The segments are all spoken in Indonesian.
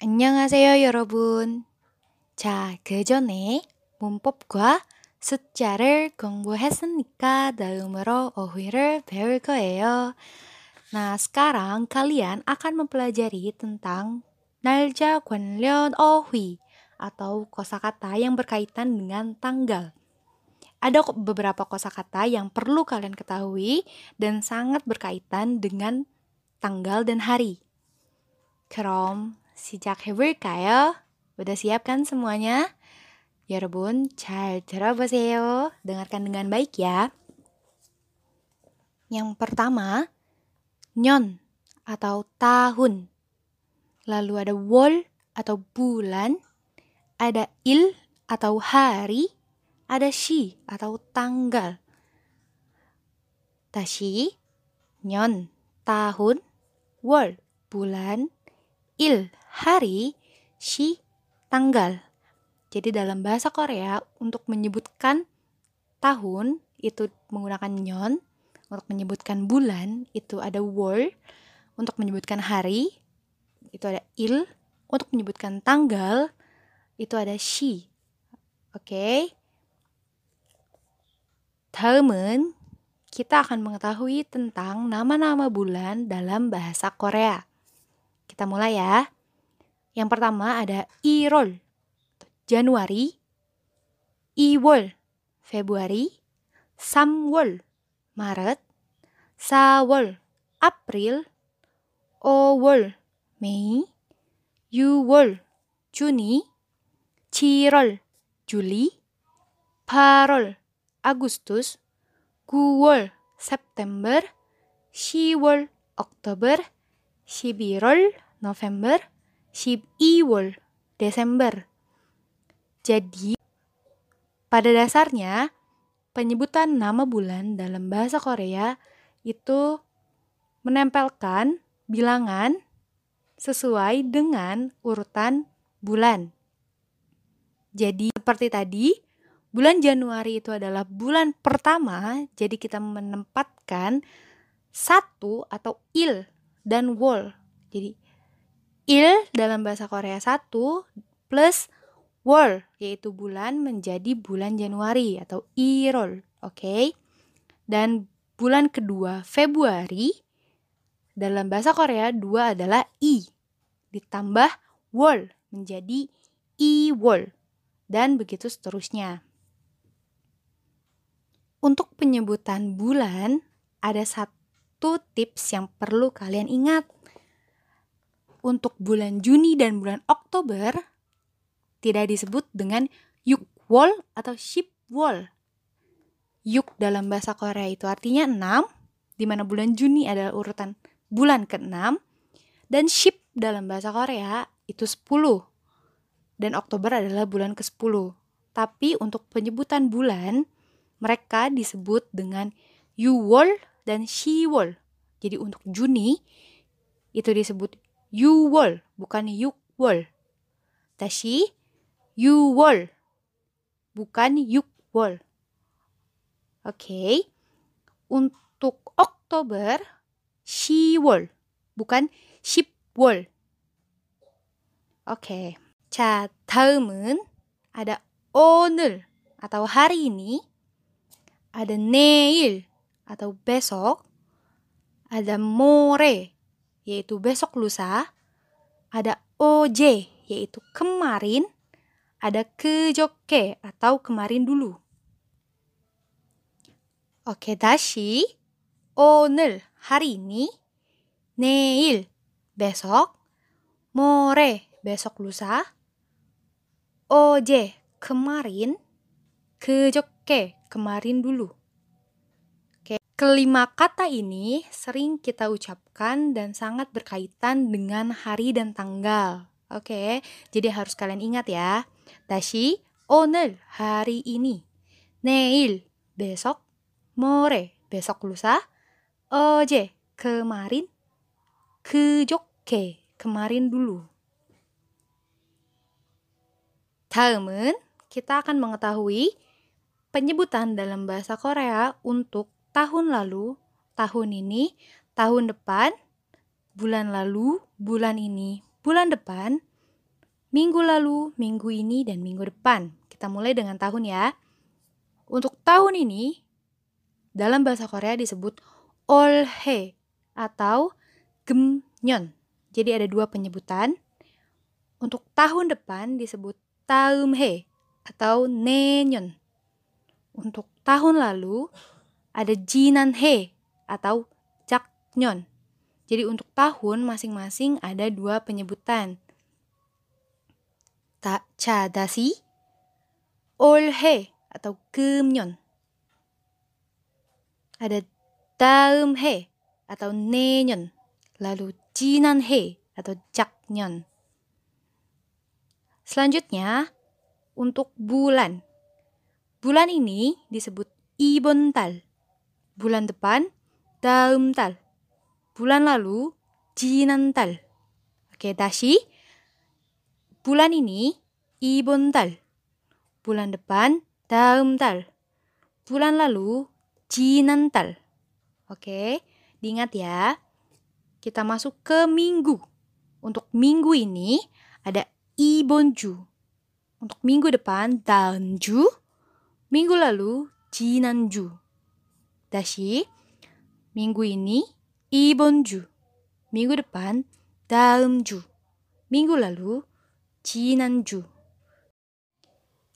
안녕하세요, 여러분. 자, 그 전에 문법과 숫자를 공부했으니까 다음으로 어휘를 배울 거예요. Nah, sekarang kalian akan mempelajari tentang 날짜 관련 어휘 atau kosakata yang berkaitan dengan tanggal. Ada beberapa kosakata yang perlu kalian ketahui dan sangat berkaitan dengan tanggal dan hari. 그럼 시작해볼까요? Udah siap kan semuanya? 여러분, 잘 들어보세요. Dengarkan dengan baik ya. Yang pertama, 년 atau tahun. Lalu ada wol atau bulan, ada il atau hari, ada shi atau tanggal. 다시 년, tahun, wol, bulan, il, hari, shi, tanggal. Jadi dalam bahasa Korea untuk menyebutkan tahun itu menggunakan nyon, untuk menyebutkan bulan itu ada wol, untuk menyebutkan hari itu ada il, untuk menyebutkan tanggal itu ada shi. Oke. Okay? Kita akan mengetahui tentang nama-nama bulan dalam bahasa Korea. Kita mulai ya. Yang pertama ada Irol, Januari, Iwol, Februari, Samwol, Maret, Sawol, April, Owol, Mei, Yuwol, Juni, Cirol, Juli, Parol, Agustus, Guwol, September, Siwol, Oktober, 11월, November, 12월, Desember. Jadi, pada dasarnya, penyebutan nama bulan dalam bahasa Korea itu menempelkan bilangan sesuai dengan urutan bulan. Jadi, seperti tadi, bulan Januari itu adalah bulan pertama, jadi kita menempatkan satu atau il dan wol. Jadi il dalam bahasa Korea satu plus wol yaitu bulan menjadi bulan Januari atau irol. Oke. Okay? Dan bulan kedua Februari dalam bahasa Korea dua adalah i ditambah wol menjadi i wol dan begitu seterusnya. Untuk penyebutan bulan ada satu satu tips yang perlu kalian ingat. Untuk bulan Juni dan bulan Oktober tidak disebut dengan yukwol atau shipwol. Yuk dalam bahasa Korea itu artinya 6, di mana bulan Juni adalah urutan bulan ke-6, dan ship dalam bahasa Korea itu 10, dan Oktober adalah bulan ke-10. Tapi untuk penyebutan bulan, mereka disebut dengan Yuwol dan Shiwol. Jadi untuk Juni itu disebut Yuwol, bukan Yukwol. Tashi Yuwol, bukan Yukwol. Oke. Okay. Untuk Oktober Shiwol, bukan Shipwol. Oke. Okay. 자, 다음은 ada 오늘 atau hari ini, ada neil atau besok, ada more yaitu besok lusa, ada oje yaitu kemarin, ada kejoke atau kemarin dulu. Oke, dashi 오늘 hari ini, neil besok, more besok lusa, oje kemarin, kejoke kemarin dulu. Kelima kata ini sering kita ucapkan dan sangat berkaitan dengan hari dan tanggal. Oke, jadi harus kalian ingat ya. Dashi, 오늘 hari ini. neil besok. more besok lusa. 어제 kemarin. 그저께 kemarin dulu. 다음은 kita akan mengetahui penyebutan dalam bahasa Korea untuk tahun lalu, tahun ini, tahun depan, bulan lalu, bulan ini, bulan depan, minggu lalu, minggu ini, dan minggu depan. Kita mulai dengan tahun ya. Untuk tahun ini, dalam bahasa Korea disebut olhe atau gemnyeon. Jadi ada dua penyebutan. Untuk tahun depan disebut taumhe atau nenyon. Untuk tahun lalu ada jinanhe atau jaknyon. Jadi untuk tahun masing-masing ada dua penyebutan. Ta cadasi, olhe atau gemnyon. Ada daumhe atau nenyon. Lalu jinanhe atau jaknyon. Selanjutnya, untuk bulan. Bulan ini disebut ibontal. Bulan depan, daumtal bulan lalu jinantal. Oke, dashi. Bulan ini ibontal. Bulan depan daumtal. Bulan lalu jinantal. Oke, diingat ya. Kita masuk ke minggu. Untuk minggu ini ada ibonju. Untuk minggu depan daunju. Minggu lalu jinanju. Dashi. Minggu ini 이번 주, minggu depan, dalam ju, minggu lalu, 지난주.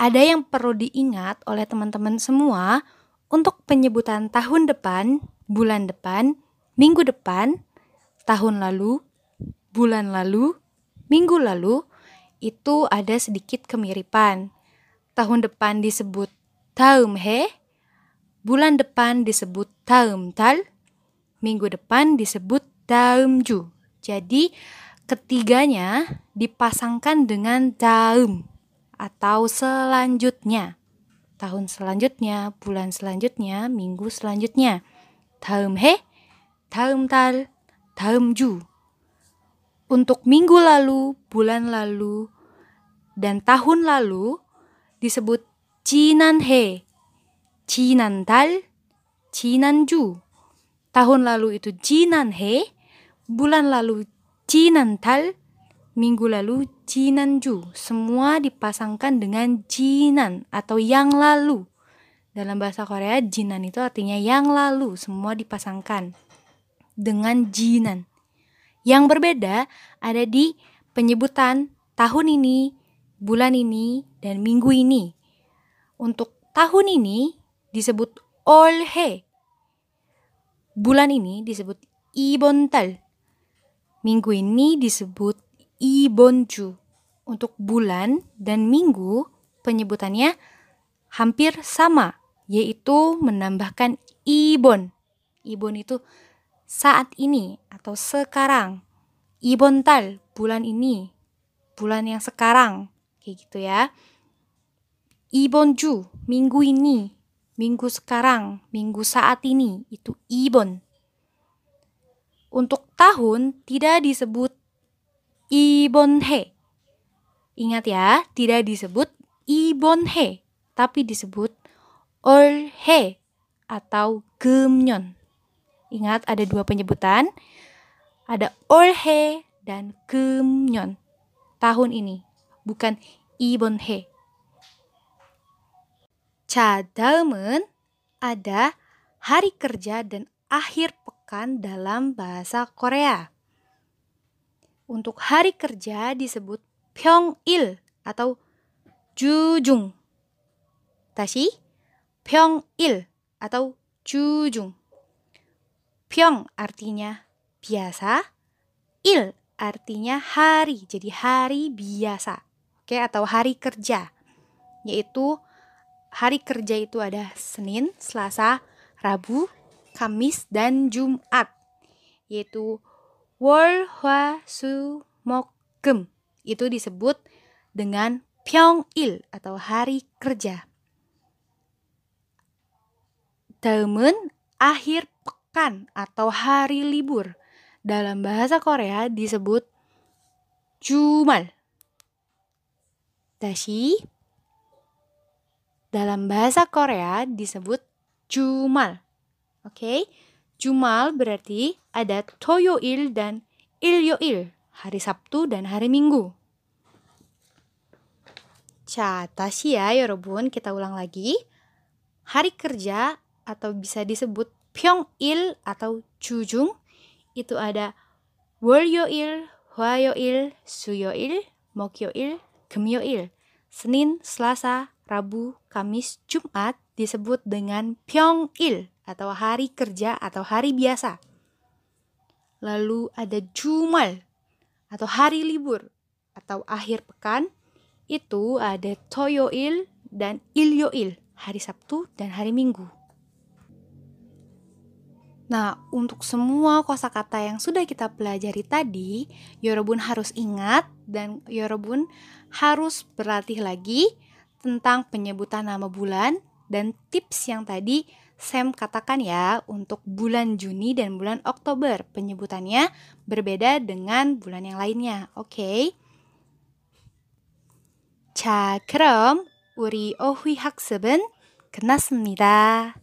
Ada yang perlu diingat oleh teman-teman semua untuk penyebutan tahun depan, bulan depan, minggu depan, tahun lalu, bulan lalu, minggu lalu, itu ada sedikit kemiripan. Tahun depan disebut daum he, bulan depan disebut daum tal, minggu depan disebut daumju. Jadi ketiganya dipasangkan dengan daum atau selanjutnya. Tahun selanjutnya, bulan selanjutnya, minggu selanjutnya. Daum he, daum tal, daum ju. Untuk minggu lalu, bulan lalu, dan tahun lalu disebut jinan he, jinan tal, jinan ju. Tahun lalu itu Jinan He, bulan lalu Jinan Tal, minggu lalu Jinan Ju. Semua dipasangkan dengan Jinan atau yang lalu. Dalam bahasa Korea, Jinan itu artinya yang lalu. Semua dipasangkan dengan Jinan. Yang berbeda ada di penyebutan tahun ini, bulan ini, dan minggu ini. Untuk tahun ini disebut olhe Bulan ini disebut ibontal. Minggu ini disebut ibonju. Untuk bulan dan minggu penyebutannya hampir sama, yaitu menambahkan ibon. Ibon itu saat ini atau sekarang. Ibontal bulan ini, bulan yang sekarang, kayak gitu ya. Ibonju minggu ini, minggu sekarang, minggu saat ini, itu ibon. Untuk tahun tidak disebut ibon he. Ingat ya, tidak disebut ibon he, tapi disebut ol he atau gemnyon. Ingat ada dua penyebutan, ada ol he dan gemnyon. Tahun ini, bukan ibon Cadalmen ada hari kerja dan akhir pekan dalam bahasa Korea. Untuk hari kerja disebut Pyeongil atau Jujung. Tashi, Pyeongil atau Jujung. Pyong artinya biasa, il artinya hari, jadi hari biasa, oke, atau hari kerja, yaitu hari kerja itu ada Senin, Selasa, Rabu, Kamis, dan Jumat. Yaitu Wol, Hwa, Su, Mok, Gem. Itu disebut dengan Pyongil atau hari kerja. Daemun akhir pekan atau hari libur. Dalam bahasa Korea disebut Jumal. Dashi dalam bahasa Korea disebut Jumal. Oke, okay? Jumal berarti ada Toyoil dan Ilyoil, hari Sabtu dan hari Minggu. 자, 다시 ya 여러분. Kita ulang lagi. Hari kerja atau bisa disebut 평일 atau jujung itu ada 월요일, 화요일, 수요일, 목요일, 금요일. Senin, Selasa, Rabu, Kamis, Jumat disebut dengan 평일 atau hari kerja atau hari biasa. Lalu ada Jumal atau hari libur atau akhir pekan itu ada Toyoil dan Ilyoil, hari Sabtu dan hari Minggu. Nah, untuk semua kosakata yang sudah kita pelajari tadi, Yorobun harus ingat dan Yorobun harus berlatih lagi tentang penyebutan nama bulan dan tips yang tadi Sam katakan ya untuk bulan Juni dan bulan Oktober penyebutannya berbeda dengan bulan yang lainnya. Oke. Okay? 자, 그럼 우리 어휘 학습은 끝났습니다.